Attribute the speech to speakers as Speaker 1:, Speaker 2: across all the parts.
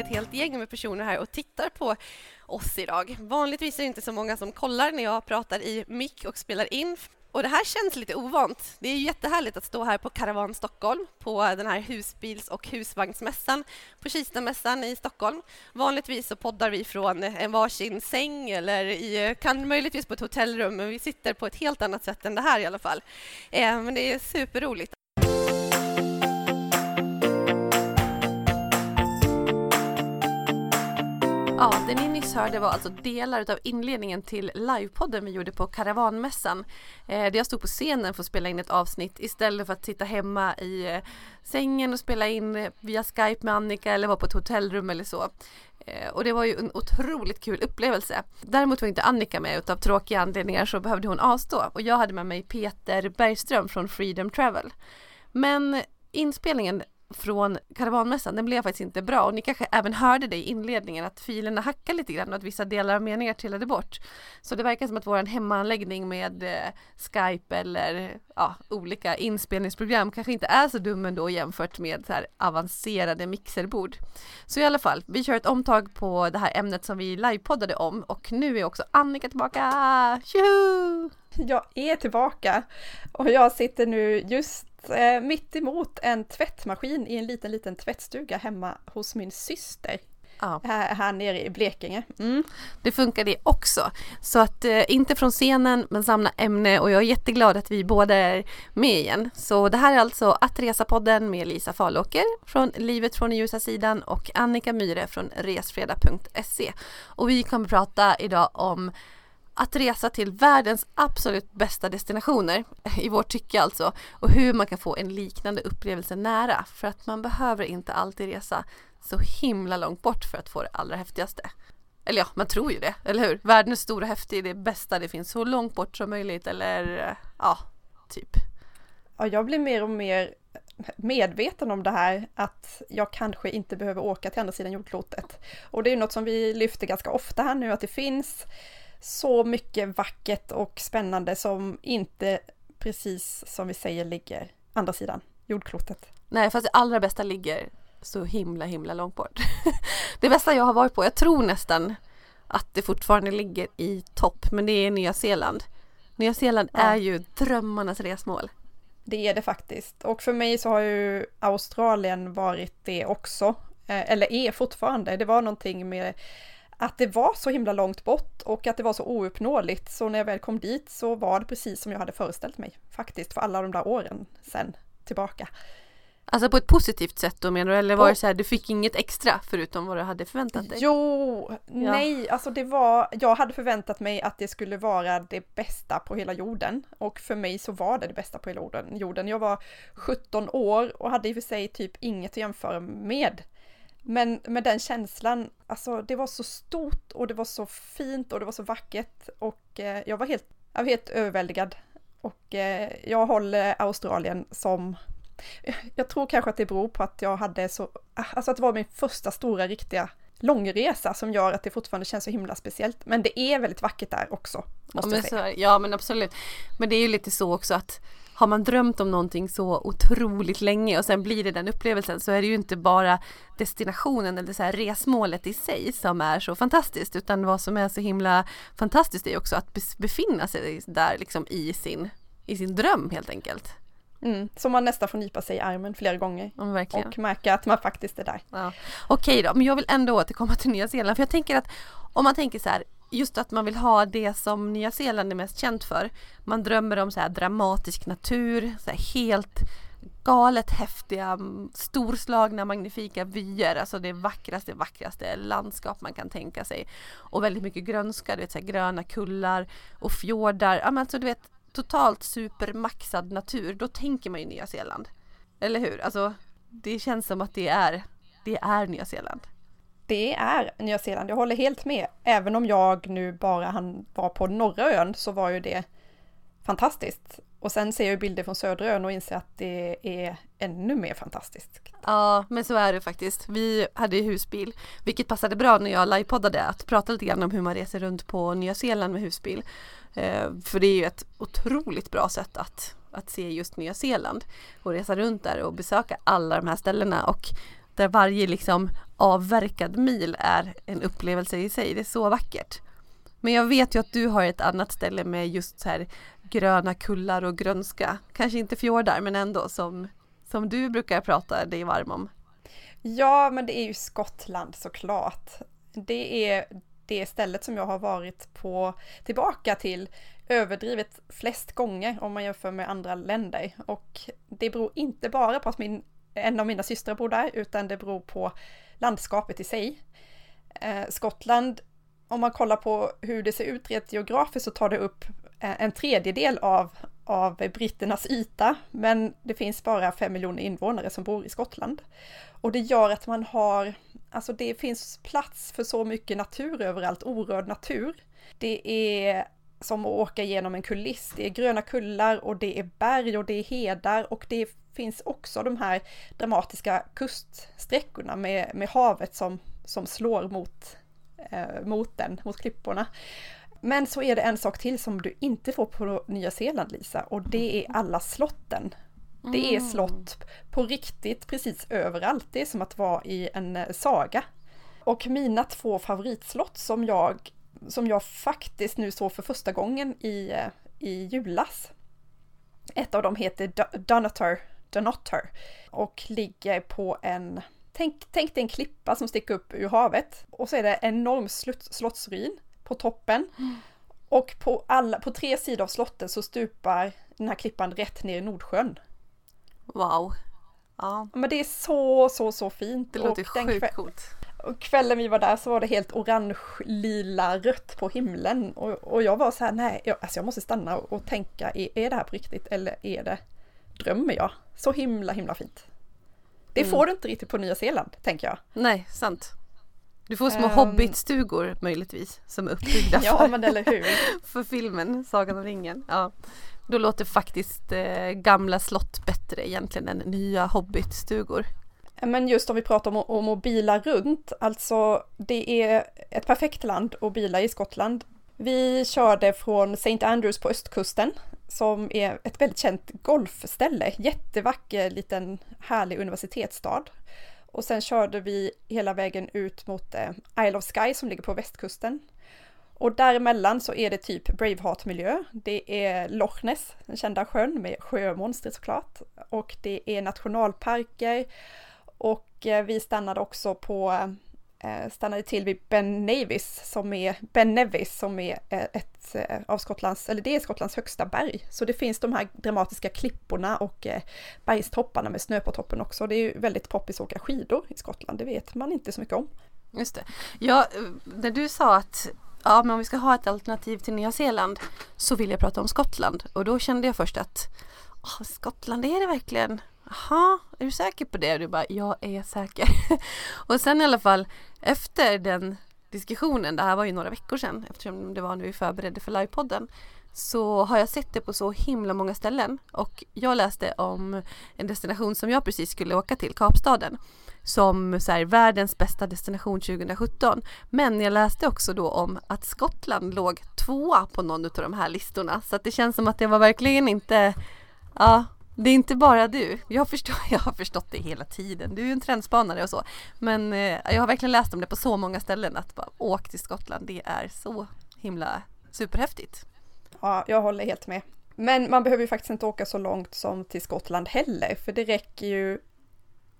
Speaker 1: ett helt gäng med personer här och tittar på oss idag. Vanligtvis är det inte så många som kollar när jag pratar i mick och spelar in och det här känns lite ovant. Det är jättehärligt att stå här på Caravan Stockholm på den här husbils och husvagnsmässan på Kistamässan i Stockholm. Vanligtvis så poddar vi från en varsin säng eller i, kan möjligtvis på ett hotellrum men vi sitter på ett helt annat sätt än det här i alla fall. Eh, men det är superroligt. Ja, det ni nyss hörde var alltså delar av inledningen till livepodden vi gjorde på Karavanmässan. Eh, där jag stod på scenen för att spela in ett avsnitt istället för att sitta hemma i eh, sängen och spela in via Skype med Annika eller vara på ett hotellrum eller så. Eh, och det var ju en otroligt kul upplevelse. Däremot var inte Annika med utav tråkiga anledningar så behövde hon avstå och jag hade med mig Peter Bergström från Freedom Travel. Men inspelningen från karavanmässan, den blev faktiskt inte bra och ni kanske även hörde det i inledningen att filerna hackade lite grann och att vissa delar av meningar trillade bort. Så det verkar som att vår hemmaanläggning med eh, Skype eller ja, olika inspelningsprogram kanske inte är så dum ändå jämfört med så här avancerade mixerbord. Så i alla fall, vi kör ett omtag på det här ämnet som vi livepoddade om och nu är också Annika tillbaka! Tjoho!
Speaker 2: Jag är tillbaka och jag sitter nu just eh, mitt emot en tvättmaskin i en liten, liten tvättstuga hemma hos min syster. Ja. Här, här nere i Blekinge. Mm.
Speaker 1: Det funkar det också. Så att eh, inte från scenen men samma ämne och jag är jätteglad att vi båda är med igen. Så det här är alltså Att Resa-podden med Lisa Falåker från Livet från den ljusa sidan och Annika Myre från resfredag.se. Och vi kommer prata idag om att resa till världens absolut bästa destinationer, i vårt tycke alltså, och hur man kan få en liknande upplevelse nära. För att man behöver inte alltid resa så himla långt bort för att få det allra häftigaste. Eller ja, man tror ju det, eller hur? Världen är stor och häftig, det är bästa, det finns så långt bort som möjligt, eller eh, ja, typ.
Speaker 2: Ja, jag blir mer och mer medveten om det här att jag kanske inte behöver åka till andra sidan jordklotet. Och det är något som vi lyfter ganska ofta här nu, att det finns så mycket vackert och spännande som inte precis som vi säger ligger andra sidan jordklotet.
Speaker 1: Nej, fast det allra bästa ligger så himla himla långt bort. det bästa jag har varit på, jag tror nästan att det fortfarande ligger i topp, men det är Nya Zeeland. Nya Zeeland ja. är ju drömmarnas resmål.
Speaker 2: Det är det faktiskt. Och för mig så har ju Australien varit det också. Eh, eller är fortfarande. Det var någonting med att det var så himla långt bort och att det var så ouppnåeligt. Så när jag väl kom dit så var det precis som jag hade föreställt mig faktiskt för alla de där åren sen tillbaka.
Speaker 1: Alltså på ett positivt sätt då menar du? Eller var det så här, du fick inget extra förutom vad du hade förväntat dig?
Speaker 2: Jo, ja. nej, alltså det var, jag hade förväntat mig att det skulle vara det bästa på hela jorden. Och för mig så var det det bästa på hela jorden. Jag var 17 år och hade i och för sig typ inget att jämföra med. Men med den känslan, alltså det var så stort och det var så fint och det var så vackert och eh, jag var helt, jag var helt överväldigad. Och eh, jag håller Australien som, jag tror kanske att det beror på att jag hade så, alltså att det var min första stora riktiga långresa som gör att det fortfarande känns så himla speciellt. Men det är väldigt vackert där också.
Speaker 1: Måste ja, men så, ja men absolut. Men det är ju lite så också att har man drömt om någonting så otroligt länge och sen blir det den upplevelsen så är det ju inte bara destinationen eller så här resmålet i sig som är så fantastiskt utan vad som är så himla fantastiskt är också att befinna sig där liksom i sin, i sin dröm helt enkelt.
Speaker 2: Mm, så man nästan får nypa sig i armen flera gånger
Speaker 1: ja,
Speaker 2: och märka att man faktiskt är där.
Speaker 1: Ja. Okej då, men jag vill ändå återkomma till Nya Zeeland för jag tänker att om man tänker så här just att man vill ha det som Nya Zeeland är mest känt för. Man drömmer om så här dramatisk natur, så helt galet häftiga, mm, storslagna, magnifika vyer, alltså det vackraste, vackraste landskap man kan tänka sig. Och väldigt mycket grönska, du vet så här, gröna kullar och fjordar, ja men alltså du vet totalt supermaxad natur, då tänker man ju Nya Zeeland. Eller hur? Alltså det känns som att det är, det är Nya Zeeland
Speaker 2: det är Nya Zeeland. Jag håller helt med. Även om jag nu bara han var på norra ön så var ju det fantastiskt. Och sen ser jag bilder från södra ön och inser att det är ännu mer fantastiskt.
Speaker 1: Ja, men så är det faktiskt. Vi hade ju husbil, vilket passade bra när jag livepoddade att prata lite grann om hur man reser runt på Nya Zeeland med husbil. Eh, för det är ju ett otroligt bra sätt att, att se just Nya Zeeland och resa runt där och besöka alla de här ställena och där varje liksom avverkad mil är en upplevelse i sig. Det är så vackert. Men jag vet ju att du har ett annat ställe med just så här gröna kullar och grönska. Kanske inte fjordar men ändå som, som du brukar prata dig varm om.
Speaker 2: Ja, men det är ju Skottland såklart. Det är det stället som jag har varit på tillbaka till överdrivet flest gånger om man jämför med andra länder. Och det beror inte bara på att min, en av mina systrar bor där, utan det beror på landskapet i sig. Eh, Skottland, om man kollar på hur det ser ut rent geografiskt så tar det upp eh, en tredjedel av, av britternas yta, men det finns bara fem miljoner invånare som bor i Skottland. Och det gör att man har, alltså det finns plats för så mycket natur överallt, orörd natur. Det är som att åka genom en kuliss. Det är gröna kullar och det är berg och det är hedar och det finns också de här dramatiska kuststräckorna med, med havet som, som slår mot, eh, mot den, mot klipporna. Men så är det en sak till som du inte får på Nya Zeeland Lisa och det är alla slotten. Det är mm. slott på riktigt precis överallt. Det är som att vara i en eh, saga. Och mina två favoritslott som jag som jag faktiskt nu såg för första gången i, eh, i julas. Ett av dem heter Donator, Donator och ligger på en Tänk, tänk dig en klippa som sticker upp ur havet och så är det en enorm slottsruin på toppen. Mm. Och på, alla, på tre sidor av slottet så stupar den här klippan rätt ner i Nordsjön.
Speaker 1: Wow! Ja.
Speaker 2: Men det är så, så, så fint.
Speaker 1: Det låter sjukt coolt.
Speaker 2: Och kvällen vi var där så var det helt orange, lila, rött på himlen. Och, och jag var så här, nej, jag, alltså jag måste stanna och, och tänka, är, är det här på riktigt eller är det, drömmer jag? Så himla, himla fint. Det mm. får du inte riktigt på Nya Zeeland, tänker jag.
Speaker 1: Nej, sant. Du får små um, hobbitstugor möjligtvis som är uppbyggda
Speaker 2: ja,
Speaker 1: för,
Speaker 2: men eller hur.
Speaker 1: för filmen Sagan om ringen. Ja. Då låter faktiskt eh, gamla slott bättre egentligen än nya hobbitstugor.
Speaker 2: Men just om vi pratar om, om att bila runt, alltså det är ett perfekt land att bila i Skottland. Vi körde från St. Andrews på östkusten som är ett väldigt känt golfställe, jättevacker liten härlig universitetsstad. Och sen körde vi hela vägen ut mot eh, Isle of Skye som ligger på västkusten. Och däremellan så är det typ Braveheart-miljö. Det är Loch Ness, den kända sjön med sjömonster såklart. Och det är nationalparker och eh, vi stannade också på, eh, stannade till vid Ben Nevis som är, Ben Nevis som är eh, ett av Skottlands, eller det är Skottlands högsta berg. Så det finns de här dramatiska klipporna och bergstopparna med snö på toppen också. Det är ju väldigt poppis att åka skidor i Skottland, det vet man inte så mycket om.
Speaker 1: Just det. Ja, när du sa att ja, men om vi ska ha ett alternativ till Nya Zeeland så vill jag prata om Skottland och då kände jag först att oh, Skottland, är det verkligen Jaha, är du säker på det? Och du bara, jag är säker. och sen i alla fall efter den diskussionen, det här var ju några veckor sedan eftersom det var när vi förberedde för livepodden så har jag sett det på så himla många ställen och jag läste om en destination som jag precis skulle åka till, Kapstaden som så här, världens bästa destination 2017. Men jag läste också då om att Skottland låg tvåa på någon av de här listorna så att det känns som att det var verkligen inte Ja, det är inte bara du. Jag, förstår, jag har förstått det hela tiden. Du är ju en trendspanare och så. Men eh, jag har verkligen läst om det på så många ställen att bara åk till Skottland. Det är så himla superhäftigt.
Speaker 2: Ja, jag håller helt med. Men man behöver ju faktiskt inte åka så långt som till Skottland heller, för det räcker ju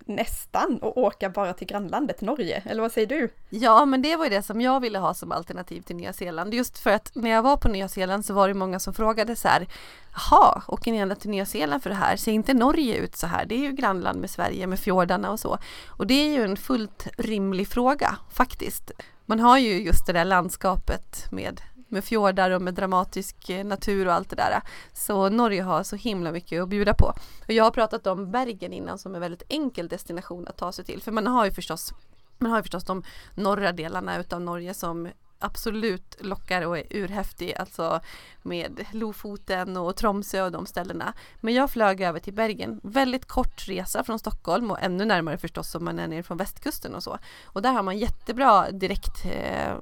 Speaker 2: nästan och åka bara till grannlandet Norge, eller vad säger du?
Speaker 1: Ja, men det var ju det som jag ville ha som alternativ till Nya Zeeland. Just för att när jag var på Nya Zeeland så var det många som frågade så här, jaha, åker ni ända till Nya Zeeland för det här? Ser inte Norge ut så här? Det är ju grannland med Sverige med fjordarna och så. Och det är ju en fullt rimlig fråga faktiskt. Man har ju just det där landskapet med med fjordar och med dramatisk eh, natur och allt det där. Så Norge har så himla mycket att bjuda på. Och jag har pratat om Bergen innan som en väldigt enkel destination att ta sig till. För man har ju förstås man har ju förstås de norra delarna utav Norge som absolut lockar och är urhäftig, alltså med Lofoten och Tromsö och de ställena. Men jag flög över till Bergen, väldigt kort resa från Stockholm och ännu närmare förstås om man är nere från västkusten och så. Och där har man jättebra direkt eh,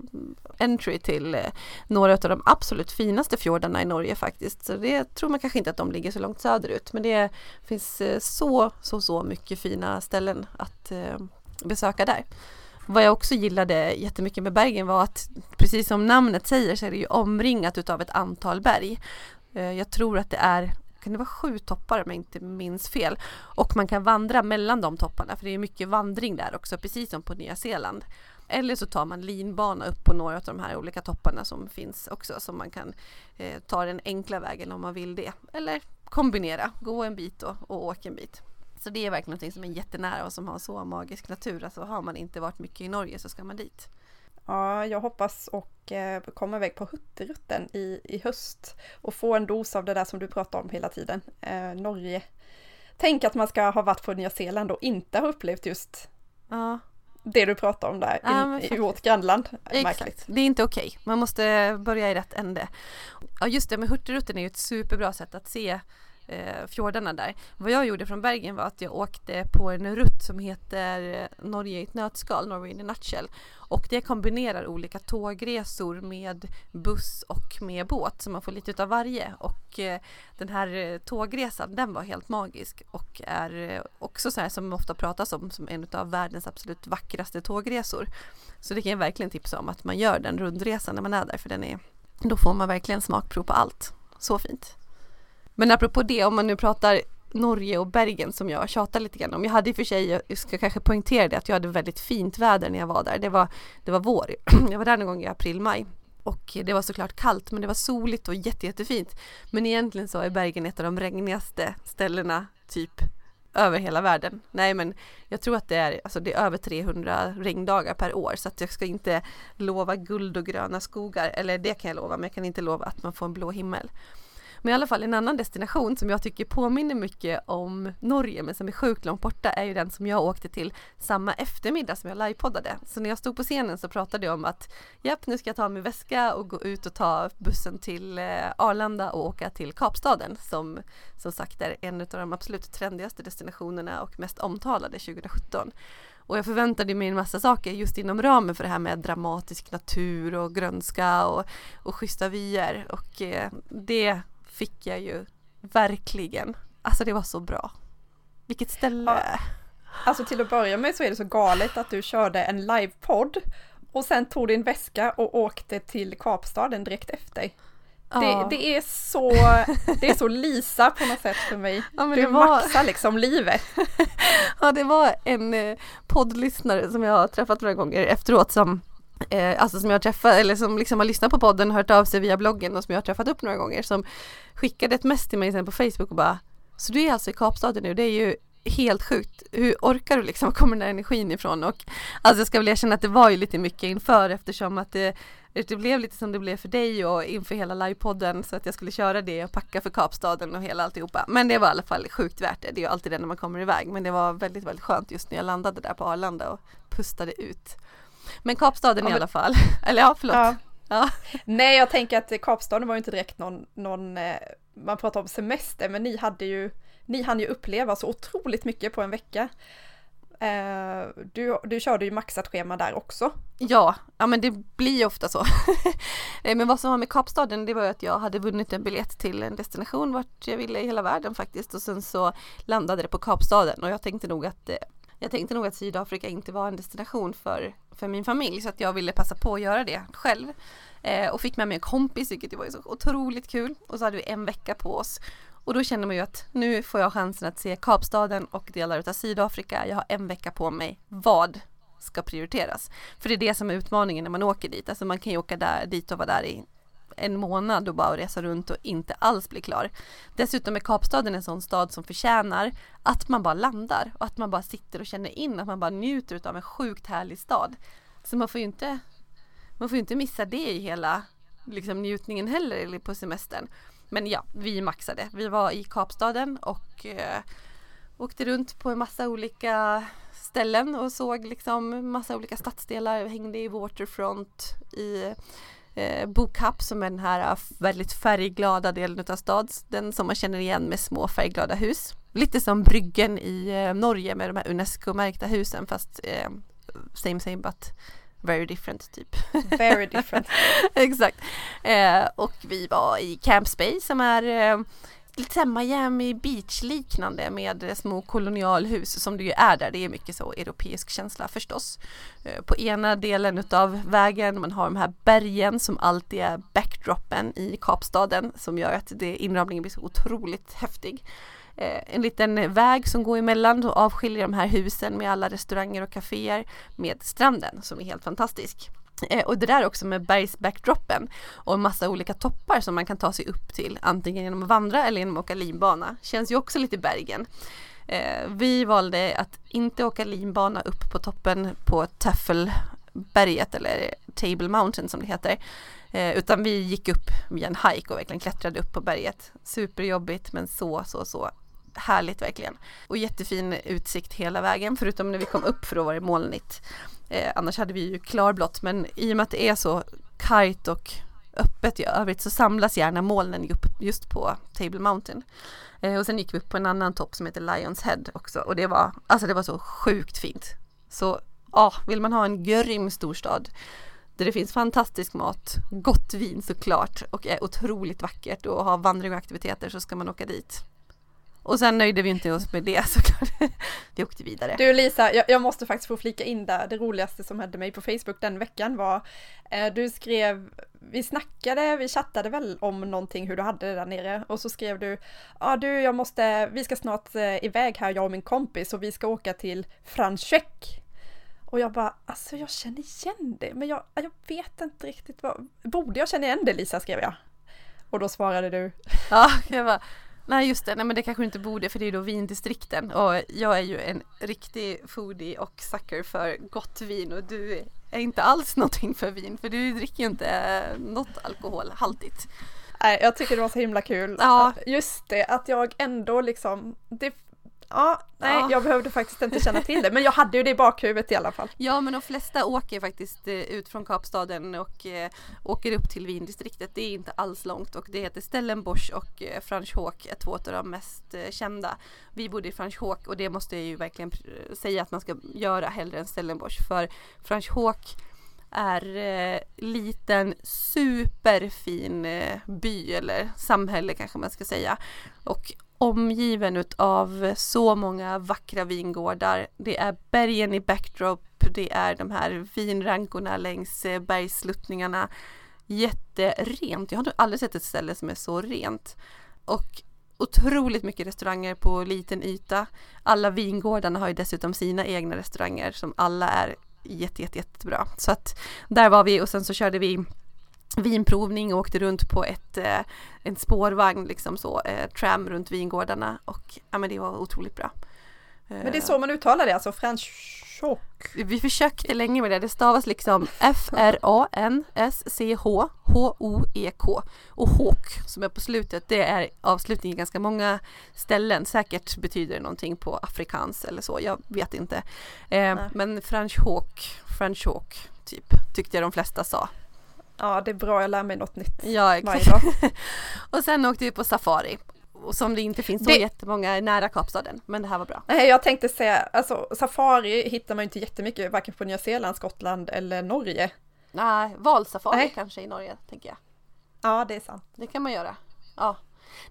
Speaker 1: entry till eh, några av de absolut finaste fjordarna i Norge faktiskt. Så det tror man kanske inte att de ligger så långt söderut, men det finns eh, så, så, så mycket fina ställen att, eh, besöka där. Vad jag också gillade jättemycket med Bergen var att precis som namnet säger så är det ju omringat utav ett antal berg. Eh, jag tror att det är kan det vara sju toppar om jag inte minns fel. Och man kan vandra mellan de topparna för det är mycket vandring där också precis som på Nya Zeeland. Eller så tar man linbana upp på några av de här olika topparna som finns också som man kan eh, ta den enkla vägen om man vill det. Eller kombinera, gå en bit och, och åka en bit. Så det är verkligen någonting som är jättenära och som har så magisk natur. Alltså har man inte varit mycket i Norge så ska man dit.
Speaker 2: Ja, jag hoppas och eh, komma iväg på Hutterutten i, i höst och få en dos av det där som du pratar om hela tiden, eh, Norge. Tänk att man ska ha varit på Nya Zeeland och inte ha upplevt just ja. det du pratar om där ja, i, i vårt grannland.
Speaker 1: Exakt, det är inte okej. Okay. Man måste börja i rätt ände. Ja, just det, med Hurtigruten är ju ett superbra sätt att se eh, fjordarna där. Vad jag gjorde från Bergen var att jag åkte på en rutt som heter eh, Norge i ett nötskal, Norway in a nutshell. Och det kombinerar olika tågresor med buss och med båt så man får lite utav varje. Och eh, den här eh, tågresan den var helt magisk och är eh, också så här som ofta pratas om som en av världens absolut vackraste tågresor. Så det kan jag verkligen tipsa om att man gör den rundresan när man är där för den är då får man verkligen smakprov på allt. Så fint. Men apropå det, om man nu pratar Norge och Bergen som jag tjatar lite grann om. Jag hade i och för sig, jag ska kanske poängtera det, att jag hade väldigt fint väder när jag var där. Det var, det var vår. Jag var där någon gång i april, maj. Och det var såklart kallt men det var soligt och jätte, jättefint. Men egentligen så är Bergen ett av de regnigaste ställena typ över hela världen. Nej men jag tror att det är, alltså det är över 300 regndagar per år så att jag ska inte lova guld och gröna skogar. Eller det kan jag lova men jag kan inte lova att man får en blå himmel. Men i alla fall en annan destination som jag tycker påminner mycket om Norge men som är sjukt långt borta är ju den som jag åkte till samma eftermiddag som jag livepoddade. Så när jag stod på scenen så pratade jag om att japp nu ska jag ta min väska och gå ut och ta bussen till eh, Arlanda och åka till Kapstaden som som sagt är en av de absolut trendigaste destinationerna och mest omtalade 2017. Och jag förväntade mig en massa saker just inom ramen för det här med dramatisk natur och grönska och, och schyssta vyer och eh, det fick jag ju verkligen. Alltså det var så bra. Vilket ställe! Ja.
Speaker 2: Alltså till att börja med så är det så galet att du körde en livepodd och sen tog din väska och åkte till Kapstaden direkt efter. Ja. Det, det, är så, det är så Lisa på något sätt för mig. Ja, du var... maxar liksom livet.
Speaker 1: ja det var en eh, poddlyssnare som jag har träffat några gånger efteråt som Eh, alltså som jag träffat eller som liksom har lyssnat på podden och hört av sig via bloggen och som jag har träffat upp några gånger som skickade ett mess till mig sen på Facebook och bara Så du är alltså i Kapstaden nu, det är ju helt sjukt. Hur orkar du liksom? Var kommer den där energin ifrån? Och alltså jag ska väl erkänna att det var ju lite mycket inför eftersom att det, det blev lite som det blev för dig och inför hela livepodden så att jag skulle köra det och packa för Kapstaden och hela alltihopa. Men det var i alla fall sjukt värt det. Det är ju alltid det när man kommer iväg men det var väldigt, väldigt skönt just när jag landade där på Arlanda och pustade ut. Men Kapstaden ja, men... i alla fall. Eller ja, förlåt. Ja. Ja.
Speaker 2: Nej, jag tänker att Kapstaden var ju inte direkt någon, någon eh, man pratar om semester, men ni hade ju, ni hann ju uppleva så otroligt mycket på en vecka. Eh, du, du körde ju maxat schema där också.
Speaker 1: Ja, ja men det blir ju ofta så. Eh, men vad som var med Kapstaden det var ju att jag hade vunnit en biljett till en destination vart jag ville i hela världen faktiskt och sen så landade det på Kapstaden och jag tänkte nog att jag tänkte nog att Sydafrika inte var en destination för, för min familj så att jag ville passa på att göra det själv. Eh, och fick med mig en kompis vilket var så otroligt kul och så hade vi en vecka på oss. Och då kände man ju att nu får jag chansen att se Kapstaden och delar av Sydafrika. Jag har en vecka på mig. Vad ska prioriteras? För det är det som är utmaningen när man åker dit. Alltså man kan ju åka där, dit och vara där i en månad och bara resa runt och inte alls bli klar. Dessutom är Kapstaden en sån stad som förtjänar att man bara landar och att man bara sitter och känner in att man bara njuter av en sjukt härlig stad. Så man får ju inte, man får inte missa det i hela liksom, njutningen heller eller på semestern. Men ja, vi maxade. Vi var i Kapstaden och eh, åkte runt på en massa olika ställen och såg liksom massa olika stadsdelar, Vi hängde i Waterfront, i eh, Bokapp som är den här eh, väldigt färgglada delen av stads, den som man känner igen med små färgglada hus. Lite som Bryggen i eh, Norge med de här Unesco-märkta husen fast eh, same same but very different typ.
Speaker 2: Very different.
Speaker 1: Exakt. Eh, och vi var i Camp Space som är eh, lite såhär Miami Beach liknande med små kolonialhus som det ju är där. Det är mycket så europeisk känsla förstås. Eh, på ena delen utav vägen, man har de här bergen som alltid är backdropen i Kapstaden som gör att det, inramningen blir så otroligt häftig. Eh, en liten väg som går emellan och avskiljer de här husen med alla restauranger och kaféer med stranden som är helt fantastisk. Eh, och det där också med bergsbackdroppen och en massa olika toppar som man kan ta sig upp till antingen genom att vandra eller genom att åka linbana. Känns ju också lite Bergen. Eh, vi valde att inte åka linbana upp på toppen på Taffelberget eller Table Mountain som det heter. Eh, utan vi gick upp via en hike och verkligen klättrade upp på berget. Superjobbigt men så, så, så härligt verkligen. Och jättefin utsikt hela vägen förutom när vi kom upp för då var det molnigt. Eh, annars hade vi ju klarblått men i och med att det är så kargt och öppet i övrigt så samlas gärna molnen upp just på Table Mountain. Eh, och sen gick vi upp på en annan topp som heter Lions Head också och det var, alltså det var så sjukt fint. Så ja, vill man ha en grym storstad där det finns fantastisk mat, gott vin såklart och är otroligt vackert och har vandring och aktiviteter så ska man åka dit. Och sen nöjde vi inte oss med det såklart. vi åkte vidare.
Speaker 2: Du Lisa, jag, jag, måste faktiskt få flika in där. Det roligaste som hände mig på Facebook den veckan var eh, du skrev, vi snackade, vi chattade väl om någonting hur du hade det där nere och så skrev du, ja ah, du jag måste, vi ska snart eh, iväg här jag och min kompis och vi ska åka till Franschek. Och jag bara, alltså jag känner igen det, men jag, jag vet inte riktigt vad, borde jag känna igen det Lisa skrev jag. Och då svarade du.
Speaker 1: Ja, jag bara, Nej just det, nej men det kanske inte borde för det är då vindistrikten och jag är ju en riktig foodie och sucker för gott vin och du är inte alls någonting för vin för du dricker ju inte något alkoholhaltigt.
Speaker 2: Nej, jag tycker det var så himla kul.
Speaker 1: Ja.
Speaker 2: Just det, att jag ändå liksom, det Ja, nej, ja. jag behövde faktiskt inte känna till det, men jag hade ju det i bakhuvudet i alla fall.
Speaker 1: Ja, men de flesta åker faktiskt eh, ut från Kapstaden och eh, åker upp till vindistriktet. Det är inte alls långt och det heter Stellenbosch och eh, Franschhoek är två av de mest eh, kända. Vi bodde i Franschhoek och det måste jag ju verkligen säga att man ska göra hellre än Stellenbosch för Franschhoek är eh, liten superfin eh, by eller samhälle kanske man ska säga. Och omgiven av så många vackra vingårdar. Det är bergen i backdrop, det är de här vinrankorna längs bergsluttningarna. bergssluttningarna. Jätterent. Jag har nog aldrig sett ett ställe som är så rent. Och otroligt mycket restauranger på liten yta. Alla vingårdarna har ju dessutom sina egna restauranger som alla är jätte, jätte, jättebra. Så att där var vi och sen så körde vi vinprovning och åkte runt på ett, eh, en spårvagn, liksom så, eh, tram runt vingårdarna och ja men det var otroligt bra.
Speaker 2: Men det är så man uttalar det, alltså franschhoek?
Speaker 1: Vi försökte länge med det, det stavas liksom F-R-A-N-S-C-H H-O-E-K och Hawk som är på slutet, det är avslutning i ganska många ställen. Säkert betyder det någonting på afrikans eller så, jag vet inte. Eh, men franschhoek, franschhoek typ, tyckte jag de flesta sa.
Speaker 2: Ja, det är bra, jag lär mig något nytt
Speaker 1: ja, varje dag. och sen åkte vi på safari. Och som det inte finns så det... jättemånga nära Kapstaden, men det här var bra.
Speaker 2: Nej, jag tänkte säga, alltså safari hittar man inte jättemycket, varken på Nya Zeeland, Skottland eller Norge.
Speaker 1: Nej, valsafari Nej. kanske i Norge, tänker jag.
Speaker 2: Ja, det är sant.
Speaker 1: Det kan man göra. Ja.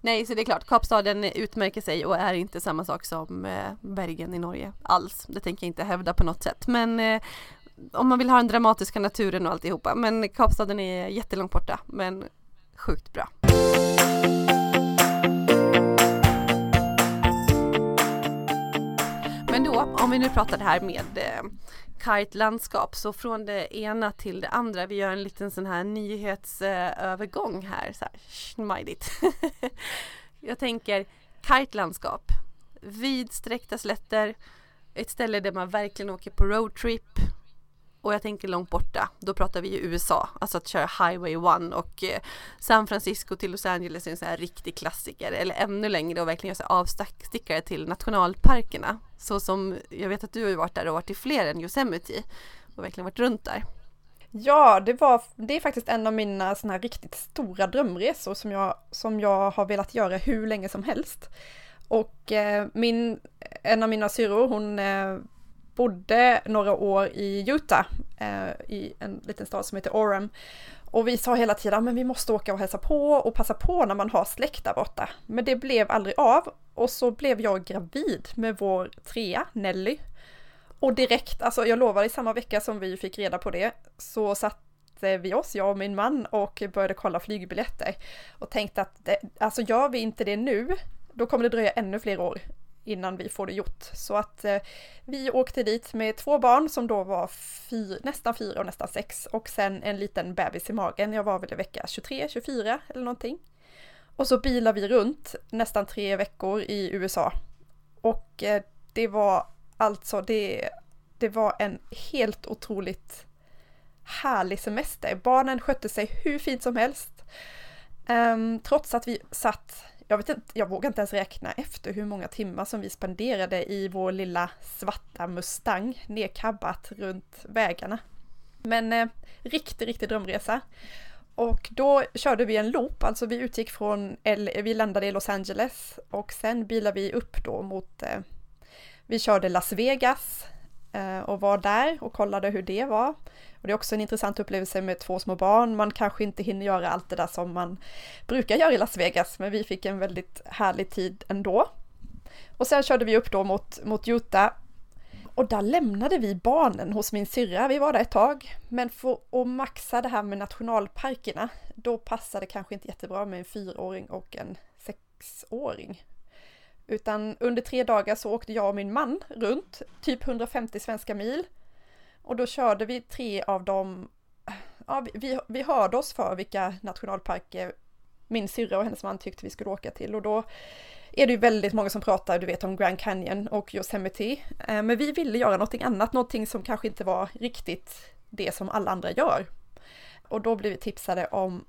Speaker 1: Nej, så det är klart, Kapstaden utmärker sig och är inte samma sak som eh, Bergen i Norge alls. Det tänker jag inte hävda på något sätt. Men eh, om man vill ha den dramatiska naturen och alltihopa. Men Kapstaden är jättelångt borta, men sjukt bra. Men då, om vi nu pratar det här med eh, kargt landskap så från det ena till det andra. Vi gör en liten sån här nyhetsövergång eh, här. Så här smidigt. Jag tänker kargt landskap. Vidsträckta slätter. Ett ställe där man verkligen åker på roadtrip och jag tänker långt borta, då pratar vi ju USA, alltså att köra Highway 1 och eh, San Francisco till Los Angeles är en sån här riktig klassiker eller ännu längre och verkligen göra avstickare till nationalparkerna. Så som jag vet att du har ju varit där och varit i fler än Yosemite och verkligen varit runt där.
Speaker 2: Ja, det var, det är faktiskt en av mina såna här riktigt stora drömresor som jag, som jag har velat göra hur länge som helst. Och eh, min, en av mina syrror, hon eh, bodde några år i Utah, eh, i en liten stad som heter Orem. Och vi sa hela tiden, men vi måste åka och hälsa på och passa på när man har släkt där borta. Men det blev aldrig av och så blev jag gravid med vår trea, Nelly. Och direkt, alltså jag lovar i samma vecka som vi fick reda på det, så satte vi oss, jag och min man, och började kolla flygbiljetter. Och tänkte att, det, alltså gör vi inte det nu, då kommer det dröja ännu fler år innan vi får det gjort. Så att eh, vi åkte dit med två barn som då var fy, nästan fyra och nästan sex och sen en liten bebis i magen. Jag var väl i vecka 23, 24 eller någonting. Och så bilar vi runt nästan tre veckor i USA. Och eh, det var alltså, det, det var en helt otroligt härlig semester. Barnen skötte sig hur fint som helst. Um, trots att vi satt jag vet inte, jag vågar inte ens räkna efter hur många timmar som vi spenderade i vår lilla svarta Mustang nedkabbat runt vägarna. Men eh, riktig, riktig drömresa. Och då körde vi en loop, alltså vi utgick från, L vi landade i Los Angeles och sen bilade vi upp då mot, eh, vi körde Las Vegas eh, och var där och kollade hur det var. Och det är också en intressant upplevelse med två små barn. Man kanske inte hinner göra allt det där som man brukar göra i Las Vegas, men vi fick en väldigt härlig tid ändå. Och sen körde vi upp då mot, mot Utah och där lämnade vi barnen hos min syrra. Vi var där ett tag. Men för att maxa det här med nationalparkerna, då passade det kanske inte jättebra med en fyraåring och en sexåring. Utan under tre dagar så åkte jag och min man runt, typ 150 svenska mil. Och då körde vi tre av dem, ja, vi, vi hörde oss för vilka nationalparker eh, min syrra och hennes man tyckte vi skulle åka till och då är det ju väldigt många som pratar, du vet, om Grand Canyon och Yosemite. Eh, men vi ville göra någonting annat, någonting som kanske inte var riktigt det som alla andra gör. Och då blev vi tipsade om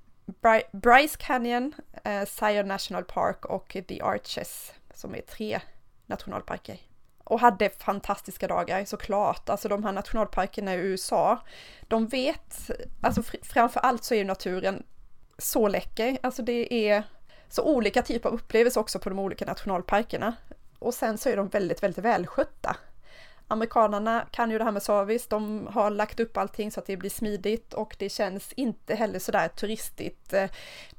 Speaker 2: Bryce Canyon, eh, Zion National Park och The Arches, som är tre nationalparker och hade fantastiska dagar såklart. Alltså de här nationalparkerna i USA, de vet, alltså framför allt så är naturen så läcker. Alltså det är så olika typer av upplevelser också på de olika nationalparkerna. Och sen så är de väldigt, väldigt välskötta. Amerikanerna kan ju det här med service, de har lagt upp allting så att det blir smidigt och det känns inte heller sådär turistigt eh,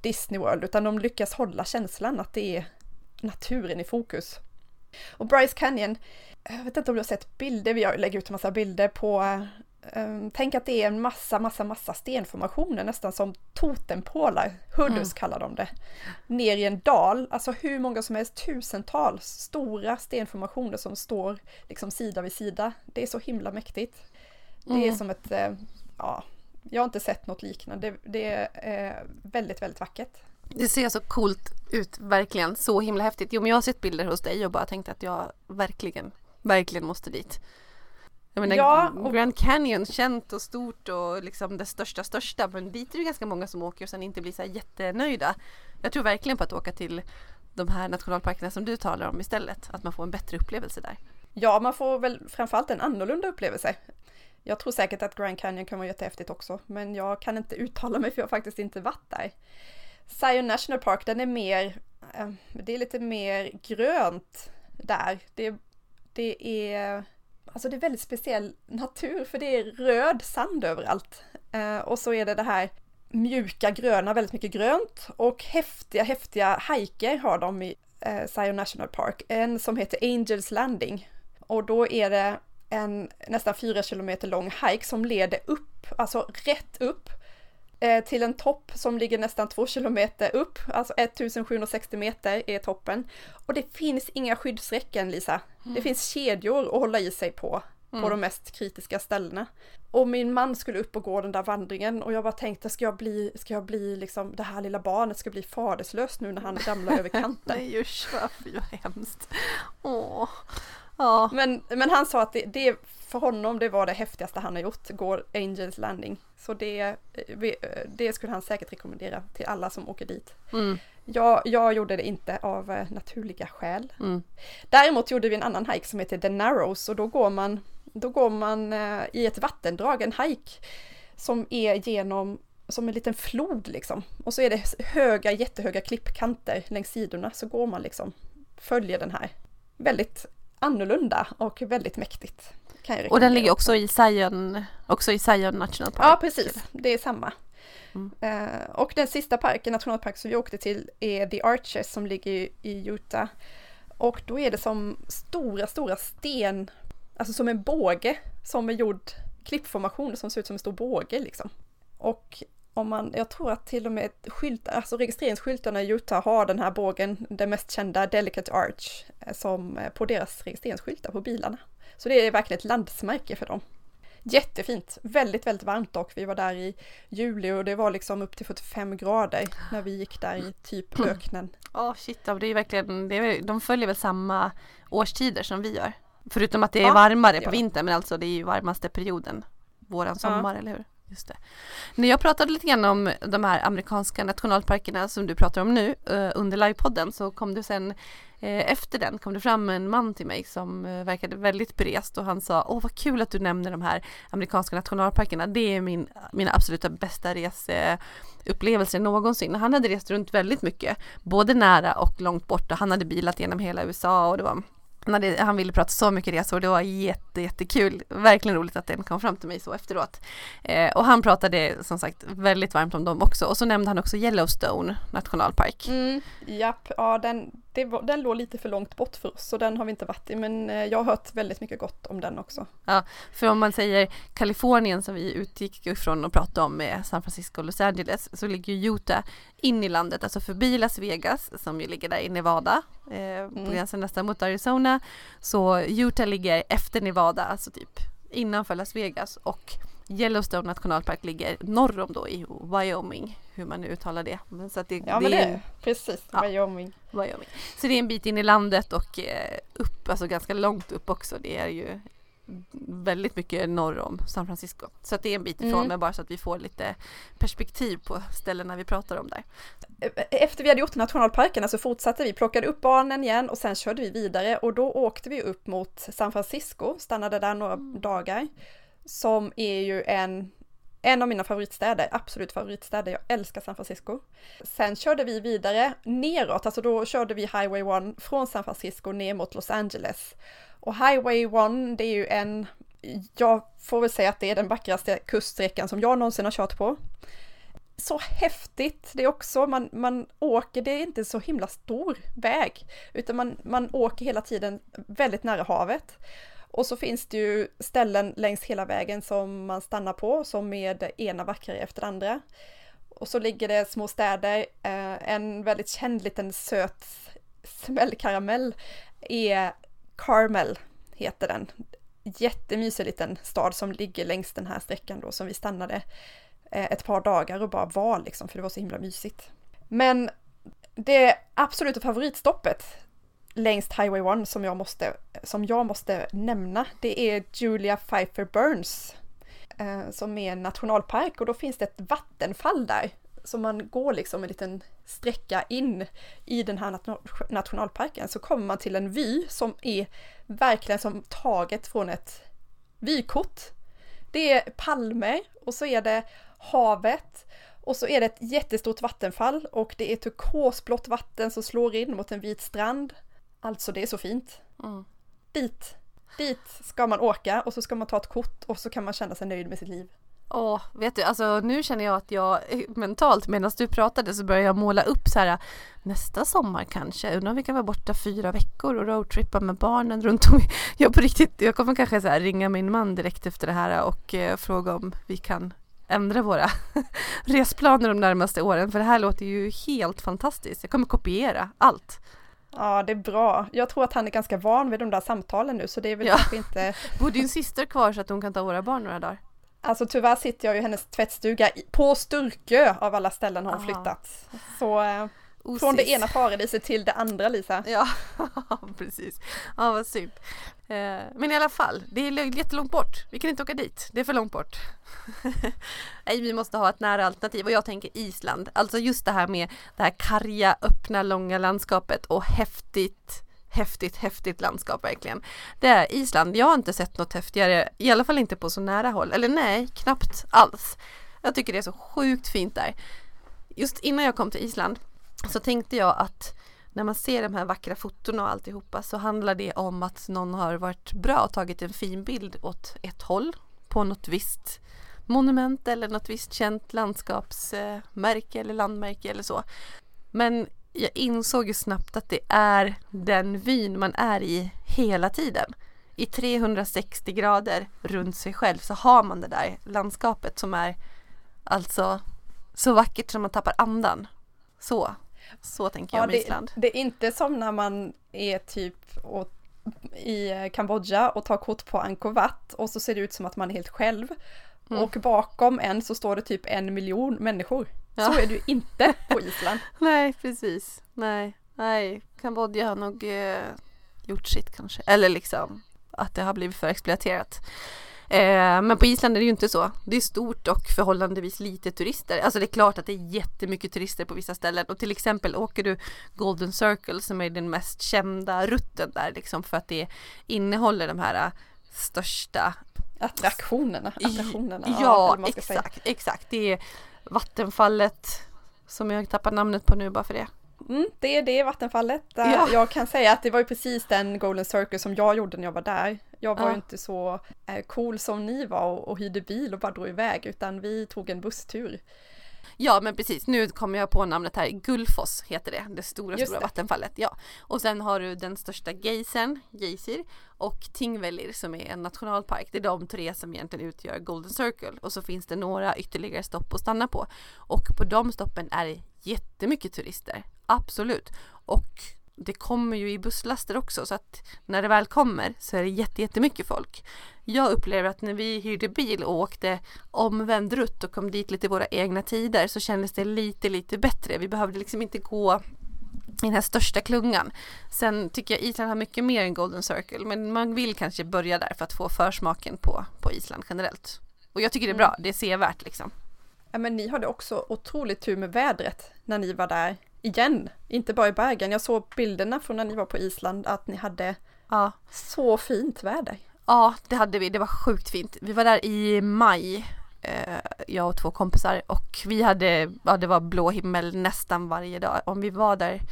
Speaker 2: Disney World utan de lyckas hålla känslan att det är naturen i fokus. Och Bryce Canyon, jag vet inte om du har sett bilder, vi lägger ut en massa bilder på um, Tänk att det är en massa, massa, massa stenformationer, nästan som totempålar, huddus mm. kallar de det, ner i en dal, alltså hur många som helst, tusentals stora stenformationer som står liksom sida vid sida. Det är så himla mäktigt. Det är mm. som ett, uh, ja, jag har inte sett något liknande, det, det är uh, väldigt, väldigt vackert.
Speaker 1: Det ser så coolt ut, verkligen. Så himla häftigt. Jo, men jag har sett bilder hos dig och bara tänkt att jag verkligen, verkligen måste dit. Jag menar, ja, och... Grand Canyon, känt och stort och liksom det största största, men dit är det ganska många som åker och sen inte blir så här jättenöjda. Jag tror verkligen på att åka till de här nationalparkerna som du talar om istället, att man får en bättre upplevelse där.
Speaker 2: Ja, man får väl framförallt en annorlunda upplevelse. Jag tror säkert att Grand Canyon kan vara jättehäftigt också, men jag kan inte uttala mig för jag har faktiskt inte varit där. Zion National Park, den är mer, eh, det är lite mer grönt där. Det, det är, alltså det är väldigt speciell natur för det är röd sand överallt. Eh, och så är det det här mjuka gröna, väldigt mycket grönt och häftiga, häftiga hajker har de i eh, Zion National Park. En som heter Angels Landing och då är det en nästan fyra kilometer lång hike som leder upp, alltså rätt upp till en topp som ligger nästan två kilometer upp, alltså 1760 meter är toppen. Och det finns inga skyddsräcken Lisa. Mm. Det finns kedjor att hålla i sig på, mm. på de mest kritiska ställena. Och min man skulle upp och gå den där vandringen och jag bara tänkte, ska jag bli, ska jag bli liksom, det här lilla barnet ska bli faderslöst nu när han ramlar över kanten.
Speaker 1: Nej usch vad hemskt. Åh.
Speaker 2: Ja. Men, men han sa att det, det, för honom det var det häftigaste han har gjort, går Angels Landing. Så det, det skulle han säkert rekommendera till alla som åker dit. Mm. Jag, jag gjorde det inte av eh, naturliga skäl. Mm. Däremot gjorde vi en annan hike som heter The Narrows och då går man, då går man eh, i ett vattendrag, en hike som är genom som en liten flod liksom. Och så är det höga, jättehöga klippkanter längs sidorna så går man liksom, följer den här väldigt annorlunda och väldigt mäktigt.
Speaker 1: och den ligger också i Zion, också i Zion National Park?
Speaker 2: Ja precis, det är samma. Mm. Uh, och den sista parken, nationalpark som vi åkte till är The Arches som ligger i Utah. Och då är det som stora, stora sten, alltså som en båge som är gjord klippformation som ser ut som en stor båge liksom. Och om man, jag tror att till och med skyltar, alltså registreringsskyltarna i Utah har den här bågen, den mest kända Delicate Arch, eh, som eh, på deras registreringsskyltar på bilarna. Så det är verkligen ett landsmärke för dem. Jättefint, väldigt, väldigt varmt dock. Vi var där i juli och det var liksom upp till 45 grader när vi gick där i typ öknen.
Speaker 1: Ja, oh, shit, det är verkligen, det är, de följer väl samma årstider som vi gör. Förutom att det är ja, varmare på vintern, men alltså det är ju varmaste perioden, våran sommar, ja. eller hur? Just det. När jag pratade lite grann om de här amerikanska nationalparkerna som du pratar om nu eh, under livepodden så kom det sen eh, efter den kom det fram en man till mig som eh, verkade väldigt berest och han sa Åh vad kul att du nämner de här amerikanska nationalparkerna. Det är min, mina absoluta bästa reseupplevelser någonsin. Han hade rest runt väldigt mycket, både nära och långt bort och han hade bilat genom hela USA och det var det, han ville prata så mycket resor, det var jätte, jättekul. Verkligen roligt att den kom fram till mig så efteråt. Eh, och han pratade som sagt väldigt varmt om dem också och så nämnde han också Yellowstone nationalpark.
Speaker 2: Mm, japp, ja den, det den låg lite för långt bort för oss så den har vi inte varit i men eh, jag har hört väldigt mycket gott om den också.
Speaker 1: Ja, för om man säger Kalifornien som vi utgick ifrån och pratade om med San Francisco och Los Angeles så ligger Utah in i landet, alltså förbi Las Vegas som ju ligger där i Nevada eh, mm. på gränsen nästan mot Arizona. Så Utah ligger efter Nevada, alltså typ innanför Las Vegas och Yellowstone nationalpark ligger norr om då i Wyoming, hur man nu uttalar det.
Speaker 2: Men så att det, ja det men det är precis, ja, Wyoming.
Speaker 1: Wyoming. Så det är en bit in i landet och eh, upp, alltså ganska långt upp också. Det är ju väldigt mycket norr om San Francisco. Så att det är en bit ifrån, mm. men bara så att vi får lite perspektiv på ställena vi pratar om där.
Speaker 2: Efter vi hade gjort nationalparkerna så fortsatte vi, plockade upp barnen igen och sen körde vi vidare och då åkte vi upp mot San Francisco, stannade där några mm. dagar som är ju en, en av mina favoritstäder, absolut favoritstäder. Jag älskar San Francisco. Sen körde vi vidare neråt, alltså då körde vi Highway 1 från San Francisco ner mot Los Angeles. Och Highway 1, det är ju en, jag får väl säga att det är den vackraste kuststräckan som jag någonsin har kört på. Så häftigt det är också, man, man åker, det är inte så himla stor väg, utan man, man åker hela tiden väldigt nära havet. Och så finns det ju ställen längs hela vägen som man stannar på, som med ena vackrare efter andra. Och så ligger det små städer, eh, en väldigt känd liten söt smällkaramell är Carmel, heter den. Jättemysig liten stad som ligger längs den här sträckan då som vi stannade eh, ett par dagar och bara var liksom, för det var så himla mysigt. Men det absoluta favoritstoppet längs Highway 1 som jag måste, som jag måste nämna, det är Julia Pfeiffer Burns eh, som är en nationalpark och då finns det ett vattenfall där. Så man går liksom en liten sträcka in i den här nationalparken så kommer man till en vy som är verkligen som taget från ett vykort. Det är palmer och så är det havet och så är det ett jättestort vattenfall och det är turkosblått vatten som slår in mot en vit strand. Alltså det är så fint. Mm. Dit, dit ska man åka och så ska man ta ett kort och så kan man känna sig nöjd med sitt liv.
Speaker 1: Åh, vet du, alltså nu känner jag att jag mentalt medan du pratade så börjar jag måla upp så här nästa sommar kanske, undrar om vi kan vara borta fyra veckor och roadtrippa med barnen runt om. Jag på riktigt, jag kommer kanske så här ringa min man direkt efter det här och eh, fråga om vi kan ändra våra resplaner de närmaste åren för det här låter ju helt fantastiskt. Jag kommer kopiera allt.
Speaker 2: Ja, det är bra. Jag tror att han är ganska van vid de där samtalen nu så det är väl ja. kanske inte...
Speaker 1: Bor din syster kvar så att hon kan ta våra barn några dagar?
Speaker 2: Alltså tyvärr sitter jag ju i hennes tvättstuga på Sturkö av alla ställen har hon flyttat. Så eh, Osis. från det ena paradiset till det andra Lisa.
Speaker 1: Ja, precis. Ja, vad synd. Eh, men i alla fall, det är jättelångt bort. Vi kan inte åka dit. Det är för långt bort. Nej, vi måste ha ett nära alternativ och jag tänker Island. Alltså just det här med det här karga, öppna, långa landskapet och häftigt häftigt, häftigt landskap verkligen. Det är Island. Jag har inte sett något häftigare, i alla fall inte på så nära håll. Eller nej, knappt alls. Jag tycker det är så sjukt fint där. Just innan jag kom till Island så tänkte jag att när man ser de här vackra fotona och alltihopa så handlar det om att någon har varit bra och tagit en fin bild åt ett håll på något visst monument eller något visst känt landskapsmärke eh, eller landmärke eller så. Men jag insåg ju snabbt att det är den vyn man är i hela tiden. I 360 grader runt sig själv så har man det där landskapet som är alltså så vackert som man tappar andan. Så, så tänker jag ja, om
Speaker 2: det,
Speaker 1: Island.
Speaker 2: Det är inte som när man är typ och, i Kambodja och tar kort på Angkor Wat och så ser det ut som att man är helt själv. Mm. Och bakom en så står det typ en miljon människor. Ja. Så är det ju inte på Island.
Speaker 1: nej, precis. Nej, nej. Kambodja har nog eh, gjort sitt kanske. Eller liksom att det har blivit för exploaterat. Eh, men på Island är det ju inte så. Det är stort och förhållandevis lite turister. Alltså det är klart att det är jättemycket turister på vissa ställen och till exempel åker du Golden Circle som är den mest kända rutten där liksom för att det innehåller de här största
Speaker 2: attraktionerna. attraktionerna
Speaker 1: ja, ja exakt, exakt. Det är vattenfallet som jag tappar namnet på nu bara för det.
Speaker 2: Mm, det är det vattenfallet. Ja. Jag kan säga att det var ju precis den Golden Circle som jag gjorde när jag var där. Jag var ja. ju inte så eh, cool som ni var och, och hyrde bil och bara drog iväg utan vi tog en busstur.
Speaker 1: Ja men precis, nu kommer jag på namnet här. Gullfoss heter det, det stora Just stora det. vattenfallet. Ja. Och sen har du den största geysern, Geysir, och Tingvellir som är en nationalpark. Det är de tre som egentligen utgör Golden Circle. Och så finns det några ytterligare stopp att stanna på. Och på de stoppen är det jättemycket turister. Absolut. Och det kommer ju i busslaster också så att när det väl kommer så är det jättemycket folk. Jag upplever att när vi hyrde bil och åkte omvänd rutt och kom dit lite i våra egna tider så kändes det lite lite bättre. Vi behövde liksom inte gå i den här största klungan. Sen tycker jag Island har mycket mer än Golden Circle men man vill kanske börja där för att få försmaken på, på Island generellt. Och jag tycker det är bra, mm. det är sevärt liksom.
Speaker 2: Ja men ni hade också otroligt tur med vädret när ni var där igen, inte bara i Bergen. Jag såg bilderna från när ni var på Island att ni hade ja. så fint väder.
Speaker 1: Ja, det hade vi. Det var sjukt fint. Vi var där i maj, eh, jag och två kompisar och vi hade, ja det var blå himmel nästan varje dag. Om vi var där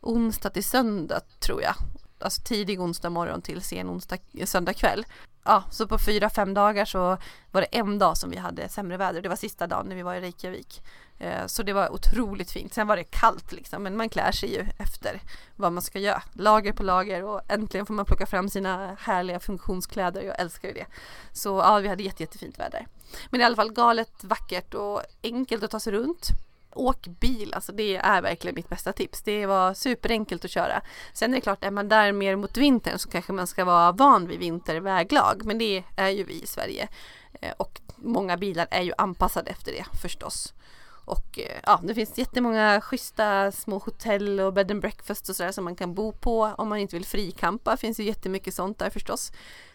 Speaker 1: onsdag till söndag tror jag. Alltså tidig onsdag morgon till sen onsdag, söndag kväll. Ja, så på fyra, fem dagar så var det en dag som vi hade sämre väder. Det var sista dagen när vi var i Reykjavik. Eh, så det var otroligt fint. Sen var det kallt liksom, men man klär sig ju efter vad man ska göra. Lager på lager och äntligen får man plocka fram sina härliga funktionskläder. Jag älskar ju det. Så ja, vi hade jätte, jättefint väder. Men i alla fall galet vackert och enkelt att ta sig runt. Åk bil, alltså det är verkligen mitt bästa tips. Det var superenkelt att köra. Sen är det klart, är man där mer mot vintern så kanske man ska vara van vid vinterväglag. Men det är ju vi i Sverige. Eh, och många bilar är ju anpassade efter det förstås. Och eh, ja, det finns jättemånga schyssta små hotell och bed and breakfast och sådär som man kan bo på om man inte vill frikampa. Det finns ju jättemycket sånt där förstås.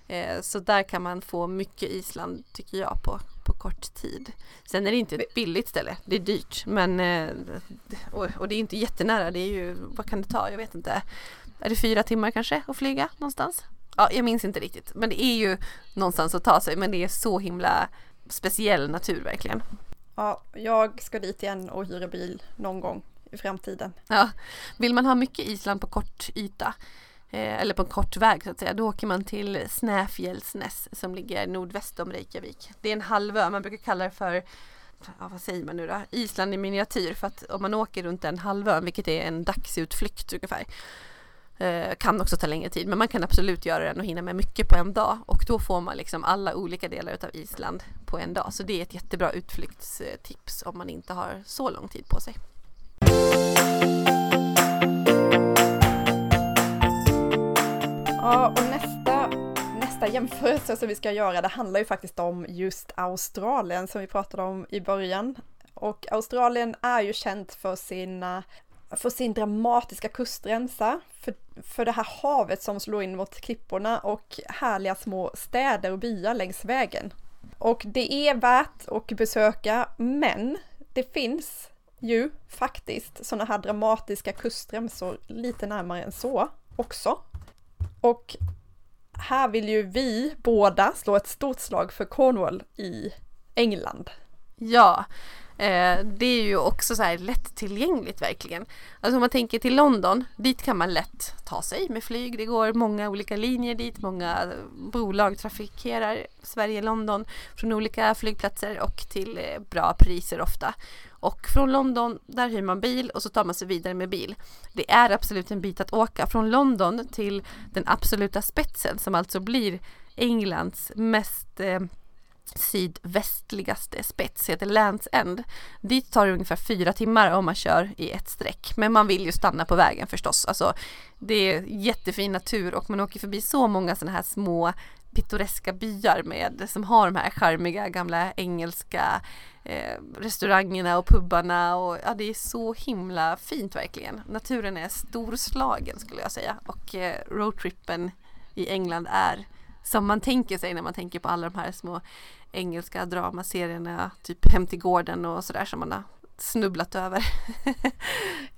Speaker 1: Eh, så där kan man få mycket Island tycker jag på, på kort tid. Sen är det inte ett billigt ställe, det är dyrt men eh, och, det är inte jättenära, det är ju, vad kan det ta, jag vet inte. Är det fyra timmar kanske att flyga någonstans? Ja, jag minns inte riktigt men det är ju någonstans att ta sig men det är så himla speciell natur verkligen.
Speaker 2: Ja, jag ska dit igen och hyra bil någon gång i framtiden.
Speaker 1: Ja, vill man ha mycket Island på kort yta eh, eller på en kort väg så att säga, då åker man till Snäfjällsnäs som ligger nordväst om Reykjavik. Det är en halvö, man brukar kalla det för ja, vad säger man nu då? Island i miniatyr för att om man åker runt den halvön, vilket är en dagsutflykt ungefär, Eh, kan också ta längre tid men man kan absolut göra den och hinna med mycket på en dag och då får man liksom alla olika delar utav Island på en dag. Så det är ett jättebra utflyktstips om man inte har så lång tid på sig.
Speaker 2: Ja, och nästa, nästa jämförelse som vi ska göra, det handlar ju faktiskt om just Australien som vi pratade om i början. Och Australien är ju känt för sina för sin dramatiska kustremsa, för, för det här havet som slår in mot klipporna och härliga små städer och byar längs vägen. Och det är värt att besöka, men det finns ju faktiskt sådana här dramatiska kustremsor lite närmare än så också. Och här vill ju vi båda slå ett stort slag för Cornwall i England.
Speaker 1: Ja, Eh, det är ju också så här lättillgängligt verkligen. Alltså om man tänker till London, dit kan man lätt ta sig med flyg. Det går många olika linjer dit, många bolag trafikerar Sverige-London från olika flygplatser och till eh, bra priser ofta. Och från London, där hyr man bil och så tar man sig vidare med bil. Det är absolut en bit att åka från London till den absoluta spetsen som alltså blir Englands mest eh, sydvästligaste spets, heter Lands End. Dit tar det ungefär fyra timmar om man kör i ett streck. Men man vill ju stanna på vägen förstås. Alltså, det är jättefin natur och man åker förbi så många sådana här små pittoreska byar med, som har de här charmiga gamla engelska eh, restaurangerna och pubbarna och ja, det är så himla fint verkligen. Naturen är storslagen skulle jag säga och eh, roadtrippen i England är som man tänker sig när man tänker på alla de här små engelska dramaserierna, typ Hem till gården och sådär som man har snubblat över.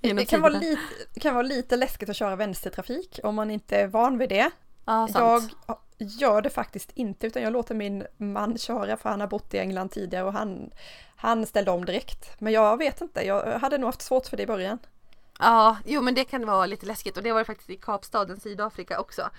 Speaker 2: det kan vara, lite, kan vara lite läskigt att köra vänstertrafik om man inte är van vid det.
Speaker 1: Ja,
Speaker 2: jag gör det faktiskt inte utan jag låter min man köra för han har bott i England tidigare och han, han ställde om direkt. Men jag vet inte, jag hade nog haft svårt för det i början.
Speaker 1: Ja, jo men det kan vara lite läskigt och det var det faktiskt i Kapstaden, Sydafrika också.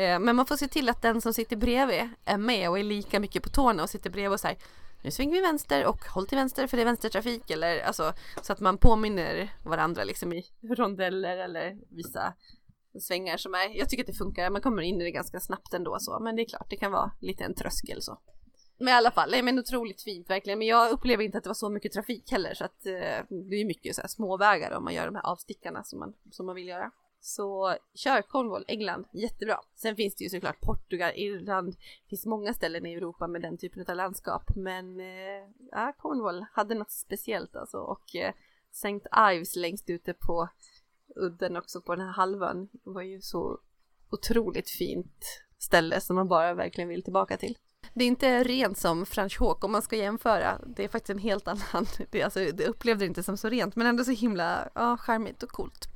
Speaker 1: Eh, men man får se till att den som sitter bredvid är med och är lika mycket på tårna och sitter bredvid och säger nu svänger vi vänster och håll till vänster för det är vänstertrafik eller alltså så att man påminner varandra liksom i rondeller eller vissa svängar som är, jag tycker att det funkar, man kommer in i det ganska snabbt ändå så, men det är klart det kan vara lite en tröskel så. Men i alla fall, men otroligt fint verkligen, men jag upplever inte att det var så mycket trafik heller så att eh, det är mycket så här småvägar om man gör de här avstickarna som man, som man vill göra. Så kör Cornwall, England, jättebra. Sen finns det ju såklart Portugal, Irland, det finns många ställen i Europa med den typen av landskap. Men eh, ja, Cornwall hade något speciellt alltså och eh, St. Ives längst ute på udden också på den här halvön var ju så otroligt fint ställe som man bara verkligen vill tillbaka till. Det är inte rent som Franschhoek om man ska jämföra. Det är faktiskt en helt annan, det, alltså, det upplevde det inte som så rent men ändå så himla ja, charmigt och coolt.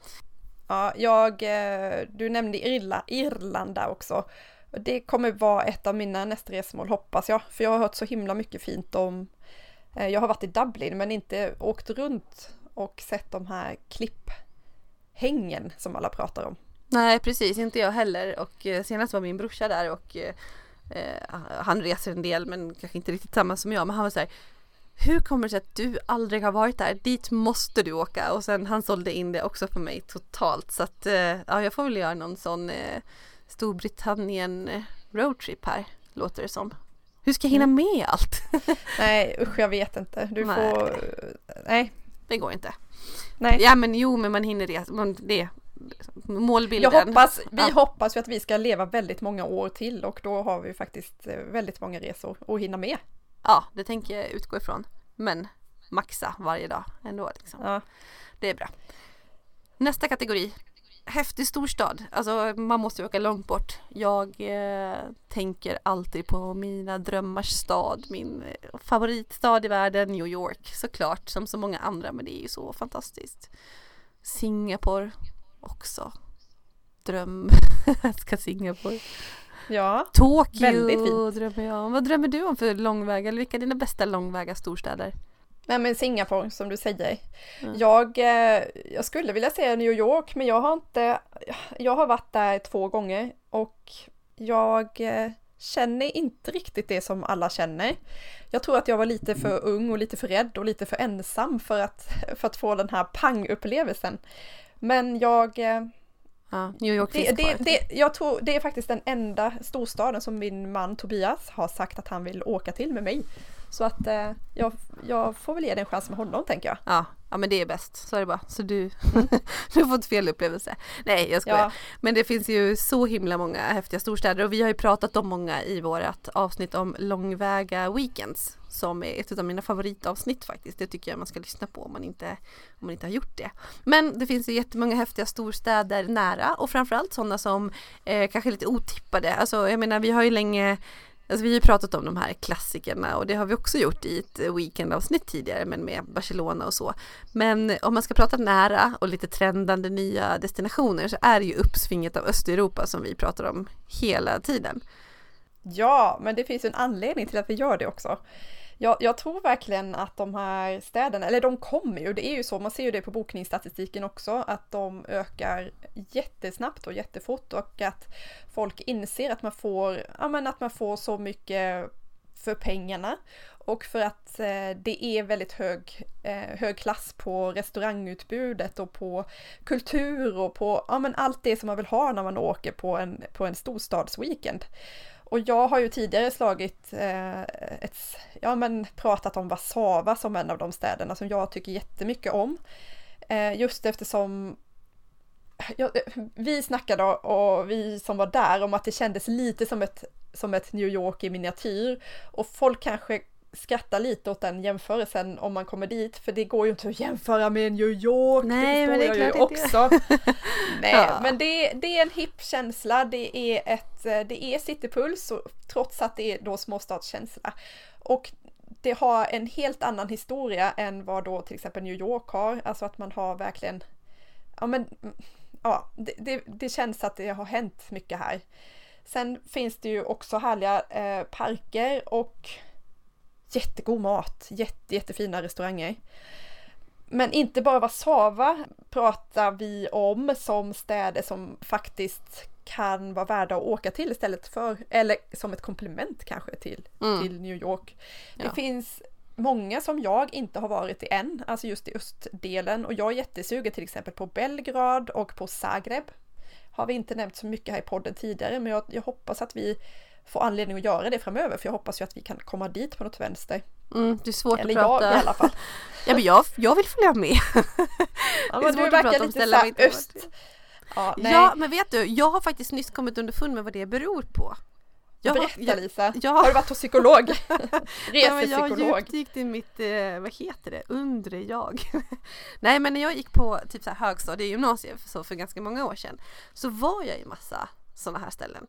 Speaker 2: Ja, jag, eh, du nämnde Irla, Irland där också. Det kommer vara ett av mina nästa resmål hoppas jag, för jag har hört så himla mycket fint om eh, jag har varit i Dublin men inte åkt runt och sett de här klipphängen som alla pratar om.
Speaker 1: Nej precis, inte jag heller och eh, senast var min brorsa där och eh, han reser en del men kanske inte riktigt samma som jag men han var så här hur kommer det sig att du aldrig har varit där? Dit måste du åka och sen han sålde in det också för mig totalt så att eh, ja, jag får väl göra någon sån eh, Storbritannien eh, roadtrip här låter det som. Hur ska jag hinna mm. med allt?
Speaker 2: nej usch jag vet inte. Du nej. får, nej.
Speaker 1: Det går inte. Nej. Ja men jo men man hinner det. Man, det målbilden.
Speaker 2: Jag hoppas, vi ja. hoppas ju att vi ska leva väldigt många år till och då har vi faktiskt väldigt många resor att hinna med.
Speaker 1: Ja, det tänker jag utgå ifrån. Men maxa varje dag ändå liksom.
Speaker 2: Ja.
Speaker 1: Det är bra. Nästa kategori. Häftig storstad. Alltså man måste ju åka långt bort. Jag eh, tänker alltid på mina drömmars stad. Min eh, favoritstad i världen, New York såklart. Som så många andra men det är ju så fantastiskt. Singapore också. Dröm. ska Singapore.
Speaker 2: Ja,
Speaker 1: Tokyo väldigt fint. drömmer jag om. Vad drömmer du om för långväga, eller vilka är dina bästa långväga storstäder?
Speaker 2: Nej men Singapore som du säger. Mm. Jag, eh, jag skulle vilja säga New York men jag har inte, jag har varit där två gånger och jag eh, känner inte riktigt det som alla känner. Jag tror att jag var lite för ung och lite för rädd och lite för ensam för att, för att få den här pang-upplevelsen. Men jag eh,
Speaker 1: Ja, New York
Speaker 2: det, det, det, jag tror det är faktiskt den enda storstaden som min man Tobias har sagt att han vill åka till med mig. Så att eh, jag, jag får väl ge det en chans med honom tänker jag.
Speaker 1: Ja, ja men det är bäst. Så är det bara. Så du, mm. du har fått fel upplevelse. Nej jag skojar. Ja. Men det finns ju så himla många häftiga storstäder och vi har ju pratat om många i vårat avsnitt om långväga weekends. Som är ett av mina favoritavsnitt faktiskt. Det tycker jag man ska lyssna på om man inte, om man inte har gjort det. Men det finns ju jättemånga häftiga storstäder nära och framförallt sådana som eh, kanske är lite otippade. Alltså jag menar vi har ju länge Alltså vi har ju pratat om de här klassikerna och det har vi också gjort i ett weekendavsnitt tidigare men med Barcelona och så. Men om man ska prata nära och lite trendande nya destinationer så är det ju uppsvinget av Östeuropa som vi pratar om hela tiden.
Speaker 2: Ja, men det finns en anledning till att vi gör det också jag, jag, tror verkligen att de här städerna, eller de kommer ju, det är ju så, man ser ju det på bokningsstatistiken också, att de ökar jättesnabbt och jättefort och att folk inser att man får, ja men att man får så mycket för pengarna och för att eh, det är väldigt hög, eh, hög klass på restaurangutbudet och på kultur och på ja, men allt det som man vill ha när man åker på en, på en storstadsweekend. Och jag har ju tidigare slagit eh, ett, ja men pratat om Warszawa som en av de städerna som jag tycker jättemycket om. Eh, just eftersom ja, eh, vi snackade och vi som var där om att det kändes lite som ett, som ett New York i miniatyr och folk kanske skrattar lite åt den jämförelsen om man kommer dit, för det går ju inte att jämföra med New York.
Speaker 1: Nej, det men det är klart
Speaker 2: också. Nej, ja. men det, det är en hipp känsla, det är ett, det är citypuls, trots att det är då småstadskänsla. Och det har en helt annan historia än vad då till exempel New York har, alltså att man har verkligen, ja men, ja, det, det, det känns att det har hänt mycket här. Sen finns det ju också härliga eh, parker och jättegod mat, jätte, jättefina restauranger. Men inte bara Warszawa pratar vi om som städer som faktiskt kan vara värda att åka till istället för, eller som ett komplement kanske till, mm. till New York. Det ja. finns många som jag inte har varit i än, alltså just i östdelen och jag är jättesugen till exempel på Belgrad och på Zagreb. Har vi inte nämnt så mycket här i podden tidigare men jag, jag hoppas att vi få anledning att göra det framöver för jag hoppas ju att vi kan komma dit på något vänster.
Speaker 1: Mm, det är svårt
Speaker 2: Eller
Speaker 1: att prata.
Speaker 2: jag i alla fall.
Speaker 1: ja men jag, jag vill följa med.
Speaker 2: ja, men du verkar lite såhär öst.
Speaker 1: Ja, ja, men vet du, jag har faktiskt nyss kommit underfund med vad det beror på.
Speaker 2: Jag Berätta jag, Lisa, jag, har du varit hos psykolog?
Speaker 1: Resepsykolog? Ja, jag djupdykt i mitt, eh, vad heter det, undre jag. Nej men när jag gick på typ så här högstadiegymnasiet så för ganska många år sedan så var jag i massa sådana här ställen.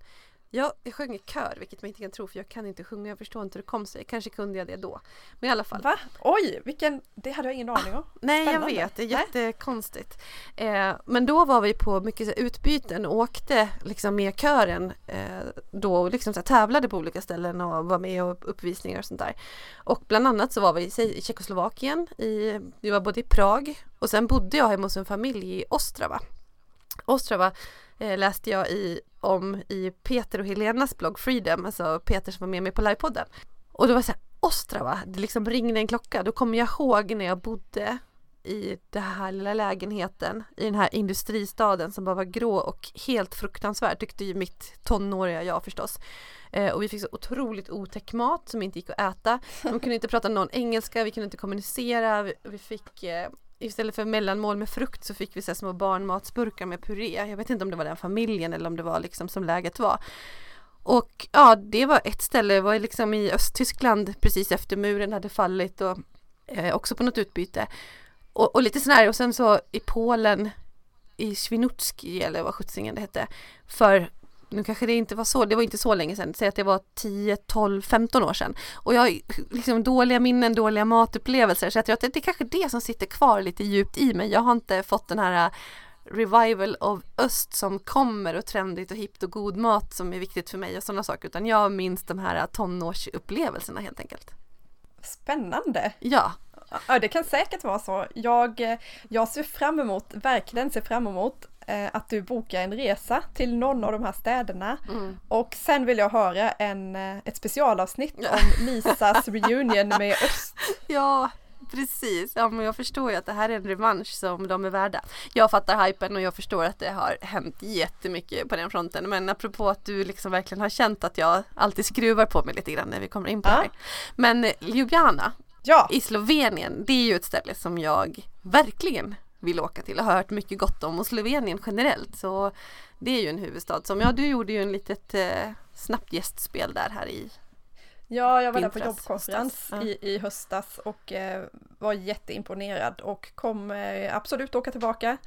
Speaker 1: Jag, jag sjöng i kör, vilket man inte kan tro för jag kan inte sjunga, jag förstår inte hur det kom sig. Kanske kunde jag det då. Men i alla fall.
Speaker 2: Va? Oj, vilken, det hade jag ingen aning om.
Speaker 1: Ah, nej, jag vet, det är jättekonstigt. Eh, men då var vi på mycket så, utbyten och åkte liksom med kören eh, då och liksom så, tävlade på olika ställen och var med och uppvisningar och sånt där. Och bland annat så var vi i Tjeckoslovakien, i, vi var både i Prag och sen bodde jag hemma hos en familj i Ostrava. Ostrava eh, läste jag i, om i Peter och Helenas blogg Freedom, alltså Peter som var med mig på livepodden. Och då var det så här, Ostrava, det liksom ringde en klocka. Då kommer jag ihåg när jag bodde i den här lilla lägenheten i den här industristaden som bara var grå och helt fruktansvärd tyckte ju mitt tonåriga jag förstås. Eh, och vi fick så otroligt otäck mat som inte gick att äta. De kunde inte prata någon engelska, vi kunde inte kommunicera, vi, vi fick eh, istället för mellanmål med frukt så fick vi så små barnmatsburkar med puré. Jag vet inte om det var den familjen eller om det var liksom som läget var. Och ja, det var ett ställe, det var liksom i Östtyskland precis efter muren hade fallit och eh, också på något utbyte. Och, och lite sådär och sen så i Polen i Swinutski eller vad sjuttsingen det hette för nu kanske det inte var så, det var inte så länge sedan, säg att det var 10, 12, 15 år sedan. Och jag har liksom dåliga minnen, dåliga matupplevelser så jag tror att det är kanske det som sitter kvar lite djupt i mig. Jag har inte fått den här äh, revival of öst som kommer och trendigt och hippt och god mat som är viktigt för mig och sådana saker utan jag minns de här äh, tonårsupplevelserna helt enkelt.
Speaker 2: Spännande!
Speaker 1: Ja.
Speaker 2: Ja, det kan säkert vara så. Jag, äh, jag ser fram emot, verkligen ser fram emot eh, att du bokar en resa till någon av de här städerna. Mm. Och sen vill jag höra en, eh, ett specialavsnitt om Lisas reunion med Öst.
Speaker 1: Ja, Precis, ja men jag förstår ju att det här är en revansch som de är värda. Jag fattar hypen och jag förstår att det har hänt jättemycket på den fronten. Men apropå att du liksom verkligen har känt att jag alltid skruvar på mig lite grann när vi kommer in på ja. det här. Men Ljubljana ja. i Slovenien, det är ju ett ställe som jag verkligen vill åka till och har hört mycket gott om och Slovenien generellt så det är ju en huvudstad som, ja du gjorde ju en litet eh, snabbt gästspel där här i
Speaker 2: Ja, jag var där på jobbkonferens ja. i, i höstas och eh, var jätteimponerad och kommer eh, absolut åka tillbaka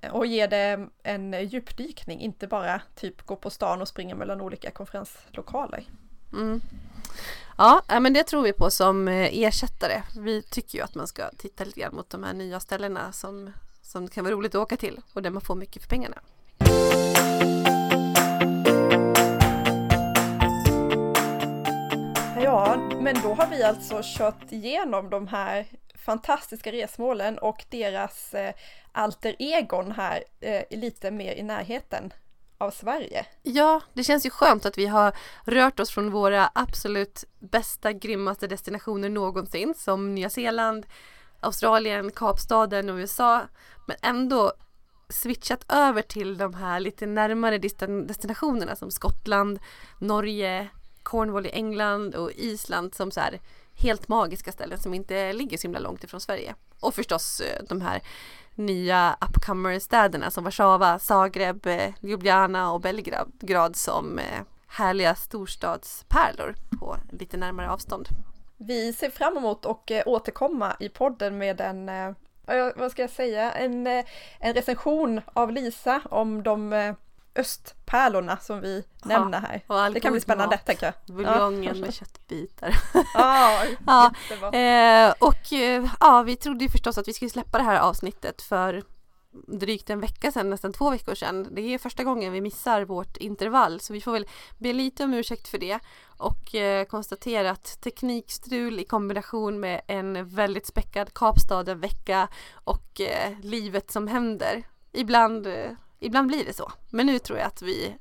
Speaker 2: eh, och ge det en djupdykning, inte bara typ gå på stan och springa mellan olika konferenslokaler.
Speaker 1: Mm. Ja, men det tror vi på som eh, ersättare. Vi tycker ju att man ska titta lite grann mot de här nya ställena som, som kan vara roligt att åka till och där man får mycket för pengarna.
Speaker 2: Ja, men då har vi alltså kört igenom de här fantastiska resmålen och deras eh, alter egon här eh, lite mer i närheten av Sverige.
Speaker 1: Ja, det känns ju skönt att vi har rört oss från våra absolut bästa, grymmaste destinationer någonsin som Nya Zeeland, Australien, Kapstaden och USA. Men ändå switchat över till de här lite närmare destinationerna som Skottland, Norge, Cornwall i England och Island som så här helt magiska ställen som inte ligger så himla långt ifrån Sverige. Och förstås eh, de här nya upcomer-städerna som Warszawa, Zagreb, eh, Ljubljana och Belgrad som eh, härliga storstadspärlor på lite närmare avstånd.
Speaker 2: Vi ser fram emot att eh, återkomma i podden med en, vad ska jag säga, en, en recension av Lisa om de östpärlorna som vi ja, nämner här. Det kan bli spännande mat. tänker
Speaker 1: jag. Buljongen ja. med köttbitar.
Speaker 2: ja,
Speaker 1: ja. Eh, och eh, ja, vi trodde ju förstås att vi skulle släppa det här avsnittet för drygt en vecka sedan, nästan två veckor sedan. Det är första gången vi missar vårt intervall så vi får väl be lite om ursäkt för det och eh, konstatera att teknikstrul i kombination med en väldigt späckad Kapstaden-vecka och eh, livet som händer. Ibland eh, ibland blir det så. Men nu tror jag att vi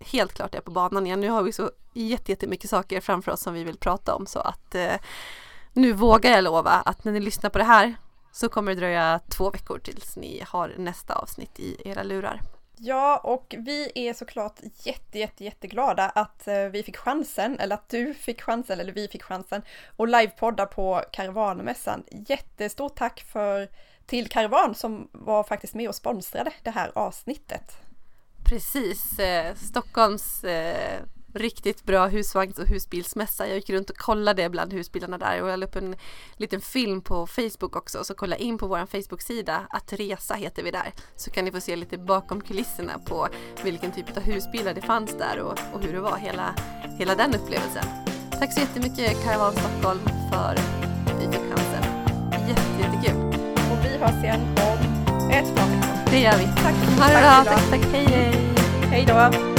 Speaker 1: helt klart är på banan igen. Nu har vi så jättemycket saker framför oss som vi vill prata om så att eh, nu vågar jag lova att när ni lyssnar på det här så kommer det dröja två veckor tills ni har nästa avsnitt i era lurar.
Speaker 2: Ja, och vi är såklart jätte, jätte, jätteglada att eh, vi fick chansen, eller att du fick chansen, eller vi fick chansen, att livepodda på Karavanmässan. Jättestort tack för till Karavan som var faktiskt med och sponsrade det här avsnittet.
Speaker 1: Precis, eh, Stockholms eh, riktigt bra husvagns och husbilsmässa. Jag gick runt och kollade bland husbilarna där och jag la upp en liten film på Facebook också. Så kolla in på vår Facebook-sida, att resa heter vi där. Så kan ni få se lite bakom kulisserna på vilken typ av husbilar det fanns där och, och hur det var hela, hela den upplevelsen. Tack så jättemycket Karavan Stockholm för att vi fick chansen. Jätte, jättekul!
Speaker 2: Hörs igen om ett veckor.
Speaker 1: Det gör vi.
Speaker 2: Tack.
Speaker 1: Ha det bra. Tack, tack. Hej, hej.
Speaker 2: Hej då.